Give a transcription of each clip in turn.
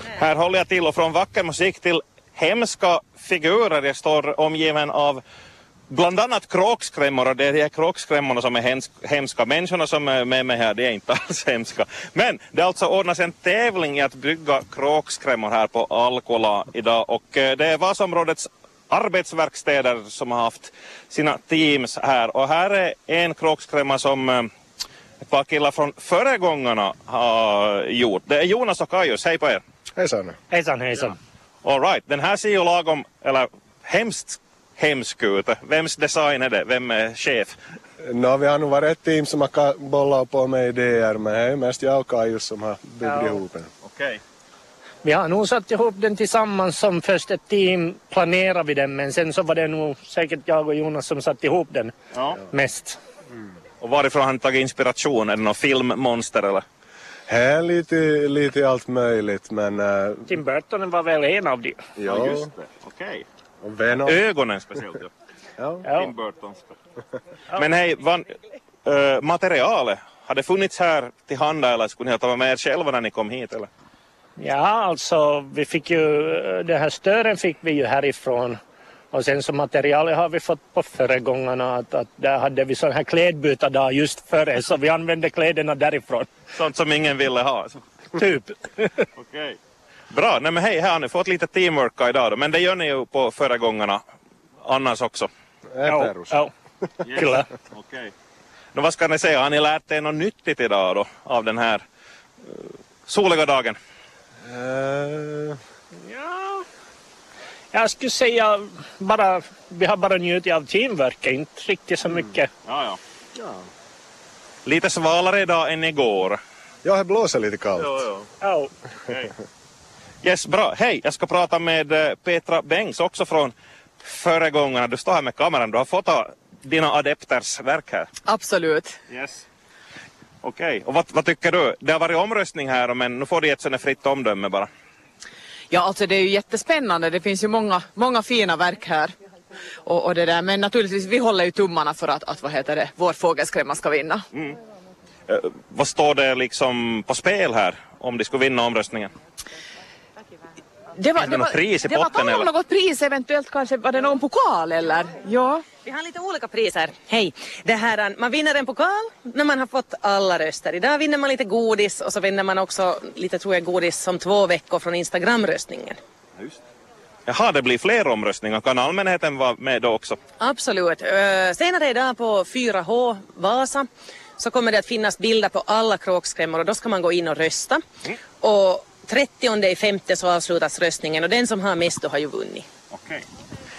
Här håller jag till och från vacker musik till hemska figurer. Jag står omgiven av bland annat kråkskrämmor och det är de här kråkskrämmorna som är hemska. Människorna som är med mig här, det är inte alls hemska. Men det alltså ordnas en tävling i att bygga kråkskrämmor här på Alkola idag och eh, det är Vasaområdets arbetsverkstäder som har haft sina teams här och här är en kråkskrämma som eh, ett par killar från föregångarna har gjort. Det är Jonas och Kajus, hej på er! Hejsan! Hejsan hejsan! All right. den här ser ju lagom, eller hemskt hemsk ut. Vems design är det? Vem är chef? No, vi har nog varit ett team som har bollat på med idéer men det är mest jag och Kajus som har byggt ja. ihop den. Okej. Okay. Vi har nog satt ihop den tillsammans som först ett team planerade vi den men sen så var det nog säkert jag och Jonas som satt ihop den ja. mest. Mm. Och varifrån har ni tagit inspiration? Är det någon filmmonster eller? Här lite, lite allt möjligt men... Uh... Tim Burton var väl en av dem? Ja, ja just det. Okej. Okay. Ögonen speciellt. ja. Tim Burtons. men hej, van, uh, materialet, har det funnits här till handa eller skulle ni ha tagit med er själva när ni kom hit eller? Ja, alltså vi fick ju, den här stören fick vi ju härifrån och sen så materialet har vi fått på föregångarna att, att där hade vi sån här klädbytardag just före så vi använde kläderna därifrån. Sånt som ingen ville ha? Typ. Okej. Okay. Bra, nej men hej, här har ni fått lite teamwork idag då, men det gör ni ju på föregångarna annars också. Ja, ja. Kyllä. Okej. Okay. vad ska ni säga, har ni lärt er något nyttigt idag då av den här uh, soliga dagen? Uh... Ja, jag skulle säga bara, vi har bara njutit av teamworket, inte riktigt så mycket. Mm. Ja, ja. ja. Lite svalare idag än igår. Ja, det blåser lite kallt. Ja, ja. ja. Okay. Yes, bra. Hej, jag ska prata med eh, Petra Bengs också från föregångarna. Du står här med kameran, du har fotat dina adepters verk här. Absolut. Yes. Okej, okay. och vad, vad, tycker du? Det har varit omröstning här men nu får du ett sådant fritt omdöme bara. Ja, alltså det är ju jättespännande. Det finns ju många, många fina verk här. Och, och det där. Men naturligtvis, vi håller ju tummarna för att, att vad heter det, vår fågelskrämma ska vinna. Mm. Eh, vad står det liksom på spel här om de skulle vinna omröstningen? Det var, det, var, pris i det potten, var något pris, eventuellt kanske var det någon pokal eller? Ja. Vi har lite olika priser. Hej! Det här, man vinner en pokal när man har fått alla röster. Idag vinner man lite godis och så vinner man också lite tror jag godis som två veckor från Instagram-röstningen. Just. Jaha, det blir fler omröstningar. Kan allmänheten vara med då också? Absolut. Uh, senare idag på 4H Vasa så kommer det att finnas bilder på alla kråkskrämmor och då ska man gå in och rösta. Mm. Och 30 i femte så avslutas röstningen och den som har mest då har ju vunnit. Okej.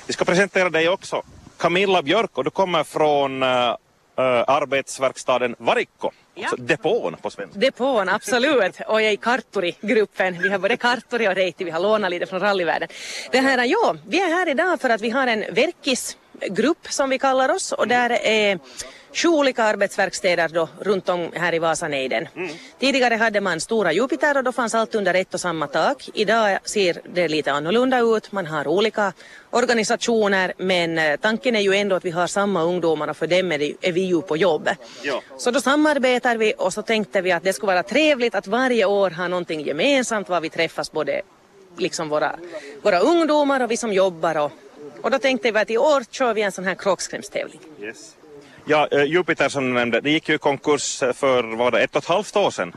Vi ska presentera dig också. Camilla Björk och du kommer från uh, arbetsverkstaden Varikko. Ja. Alltså depån på svenska. Depån, absolut. Och jag är i Karturi-gruppen. Vi har både Karturi och Reiti, vi har lånat lite från rallyvärlden. Det här, ja, vi är här idag för att vi har en verkisgrupp som vi kallar oss och där är sju olika arbetsverkstäder då runt om här i Vasanejden. Mm. Tidigare hade man stora Jupiter och då fanns allt under ett och samma tak. Idag ser det lite annorlunda ut. Man har olika organisationer men eh, tanken är ju ändå att vi har samma ungdomar och för dem är, det, är vi ju på jobb. Ja. Så då samarbetar vi och så tänkte vi att det skulle vara trevligt att varje år ha någonting gemensamt var vi träffas både liksom våra, våra ungdomar och vi som jobbar och, och då tänkte vi att i år kör vi en sån här kråkskrämstävling. Yes. Ja, eh, Jupiter som du nämnde, det gick ju i konkurs eh, för vad det, ett och ett halvt år sedan.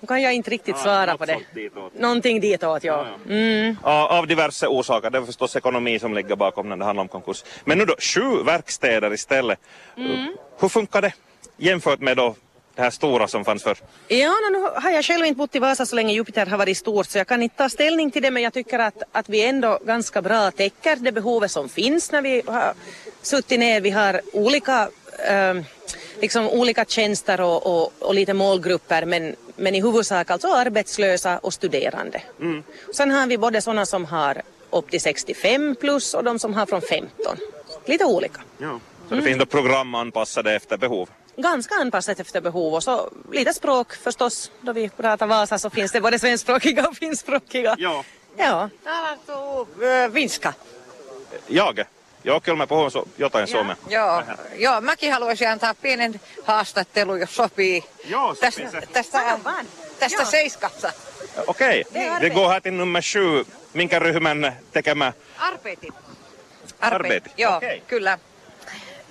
Nu kan jag inte riktigt svara ja, på det. Ditåt. Någonting ditåt, ja. ja, mm. Av diverse orsaker. Det är förstås ekonomi som ligger bakom när det handlar om konkurs. Men nu då, sju verkstäder istället. Mm. Hur funkar det jämfört med då det här stora som fanns förr? Ja, nu har jag själv inte bott i Vasa så länge Jupiter har varit stort så jag kan inte ta ställning till det men jag tycker att, att vi ändå ganska bra täcker det behovet som finns när vi har suttit ner. Vi har olika eh, liksom olika tjänster och, och, och, lite målgrupper men, men i huvudsak alltså arbetslösa och studerande. Mm. Sen har vi både sådana som har upp till 65 plus och de som har från 15. Lite olika. Ja. Så det mm. finns då program anpassade efter behov? Ganska anpassat efter behov och så lite språk förstås. Då vi pratar Vasa så finns det både svenskspråkiga och finskspråkiga. Ja. Ja. Talar du finska? Jag? Joo, kyllä mä puhun so- jotain ja, suomea. Joo, joo, mäkin haluaisin antaa pienen haastattelun, jos sopii. Joo, tästä, se. tästä, tästä, tästä seiskasta. Okej, Det är vi arbete. går här till nummer sju. Minkä ryhmän tekemä? Arbeti. Arbeti. Joo, Okei. kyllä.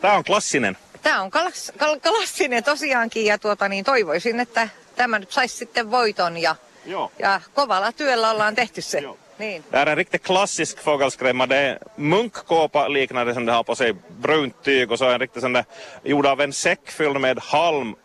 Tämä on klassinen. Tämä on kalas, kal, klassinen tosiaankin ja tuota, niin toivoisin, että tämä nyt saisi sitten voiton ja, Joo. ja kovalla työllä ollaan tehty se. Joo. Niin. Det här är en riktigt klassisk fågelskrämma. Det är munkkåpa liknande som det har på sig brunt tyg och så en riktigt sån där gjord av en säck fylld med halm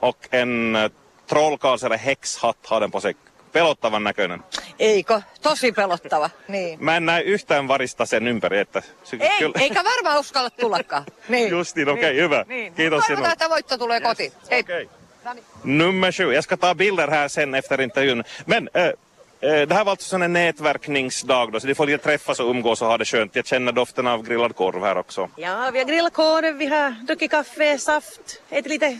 och en eh, trollkarls eller häxhatt har den på sig. Pelottavan näköinen. Eikö? Tosi pelottava. Niin. Mä en näe yhtään varista sen ympäri, että... sy- Ei, kyllä- eikä varmaan uskalla tullakaan. Niin. Just niin, okej, hyvä. Niin. Kiitos Toivotaan, sinulle. että voitto tulee kotiin. Hei. Okej. Nummer sju. Jag ska ta bilder här sen efter intervjun. Men äh, det här var alltså en nätverkningsdag då, så de får lite träffas och umgås och ha det skönt. Jag känner doften av grillad korv här också. Ja, vi har grillat korv, vi har druckit kaffe, saft, ätit lite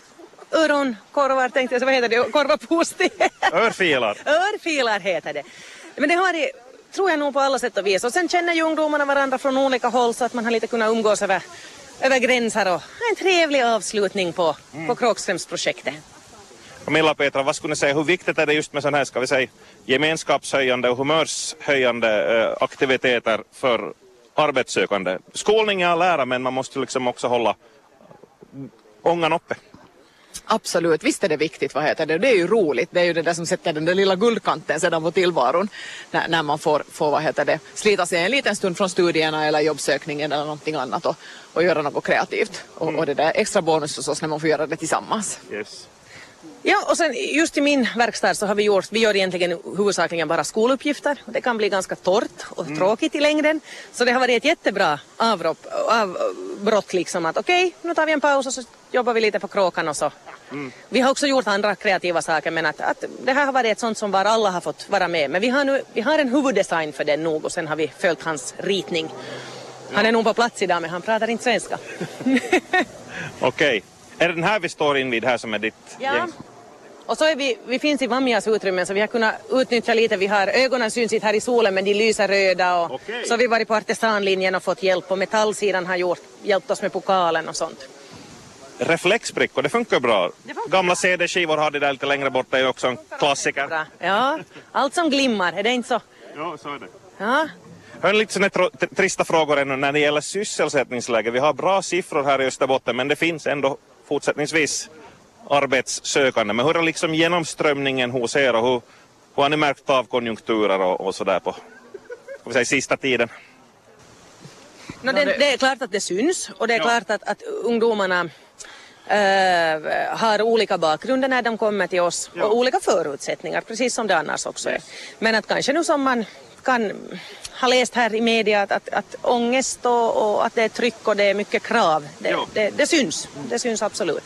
öronkorvar tänkte jag, så vad heter det, korvapusti. Örfilar. Örfilar heter det. Men det har varit, tror jag nog på alla sätt och vis. Och sen känner ju ungdomarna varandra från olika håll så att man har lite kunnat umgås över, över gränser och en trevlig avslutning på, på Kråkströmsprojektet. Camilla Petra, vad skulle ni säga, hur viktigt är det just med sådana här, ska vi säga, gemenskapshöjande och humörshöjande äh, aktiviteter för arbetssökande? Skolning är all ära, men man måste liksom också hålla ångan uppe. Absolut, visst är det viktigt, vad heter det? Det är ju roligt, det är ju det där som sätter den där lilla guldkanten sedan på tillvaron när, när man får, får, vad heter det, slita sig en liten stund från studierna eller jobbsökningen eller någonting annat och, och göra något kreativt. Och, och det där extra bonus förstås när man får göra det tillsammans. Yes. Ja, och sen just i min verkstad så har vi gjort, vi gör egentligen huvudsakligen bara skoluppgifter. Och Det kan bli ganska torrt och tråkigt i längden. Så det har varit ett jättebra avbrott, avbrott liksom att okej, nu tar vi en paus och så jobbar vi lite på kråkan och så. Vi har också gjort andra kreativa saker men att, att det här har varit ett sånt som bara alla har fått vara med. Men vi har, nu, vi har en huvuddesign för den nog och sen har vi följt hans ritning. Han är nog på plats idag men han pratar inte svenska. Okej. Är det den här vi står invid här som är ditt Ja. gäng? Och så är vi, vi finns i Vammias utrymmen så vi har kunnat utnyttja lite. Vi har ögonen syns inte här i solen men de lyser röda och Okej. så har vi varit på artesanlinjen och fått hjälp och metallsidan har gjort, hjälpt oss med pokalen och sånt. Reflexbrickor, det funkar bra. funkar Gamla CD-skivor har de där lite längre bort, det är också en klassiker. Ja, allt som glimmar, är det inte så? Ja, så är det. Ja, Hör lite sådana trista frågor ännu när det gäller sysselsättningsläge. Vi har bra siffror här i Österbotten men det finns ändå fortsättningsvis arbetssökande. Men hur är liksom genomströmningen hos er och hur, hur har ni märkt av konjunkturer och, och sådär på vi säga, sista tiden? no, det, det är klart att det syns och det är klart att, att ungdomarna eh, har olika bakgrunder när de kommer till oss Ja. och olika förutsättningar, precis som det annars också är. Men att kanske nu som man kan ha läst här i media att, att, att ångest och, och att det är tryck och det är mycket krav, det, Ja. det, det syns. Det syns absolut.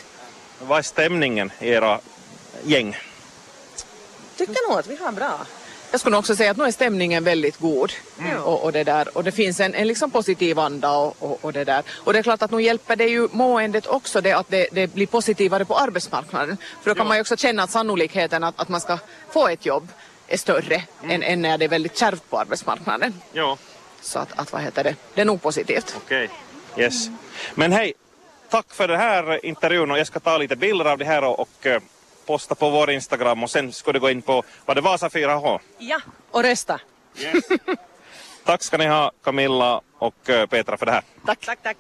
Vad är stämningen i era gäng? Tycker nog att vi har bra. Jag skulle också säga att nu är stämningen väldigt god. Och, och, det där. och det finns en, en liksom positiv anda och, och, och det där. Och det är klart att nu hjälper det ju måendet också det att det, det blir positivare på arbetsmarknaden. För då kan Ja. man ju också känna att sannolikheten att, att man ska få ett jobb är större än, än när det är väldigt kärvt på arbetsmarknaden. Ja, Så att, att vad heter det, det är nog positivt. okej. Yes. Men hej, tack för den här intervjun och jag ska ta lite bilder av det här och, och eh, posta på vår Instagram och sen ska du gå in på, vad det Vasa 4H? Ja, och rösta. Tack ska ni ha Camilla och eh, Petra för det här. Tack, tack, tack.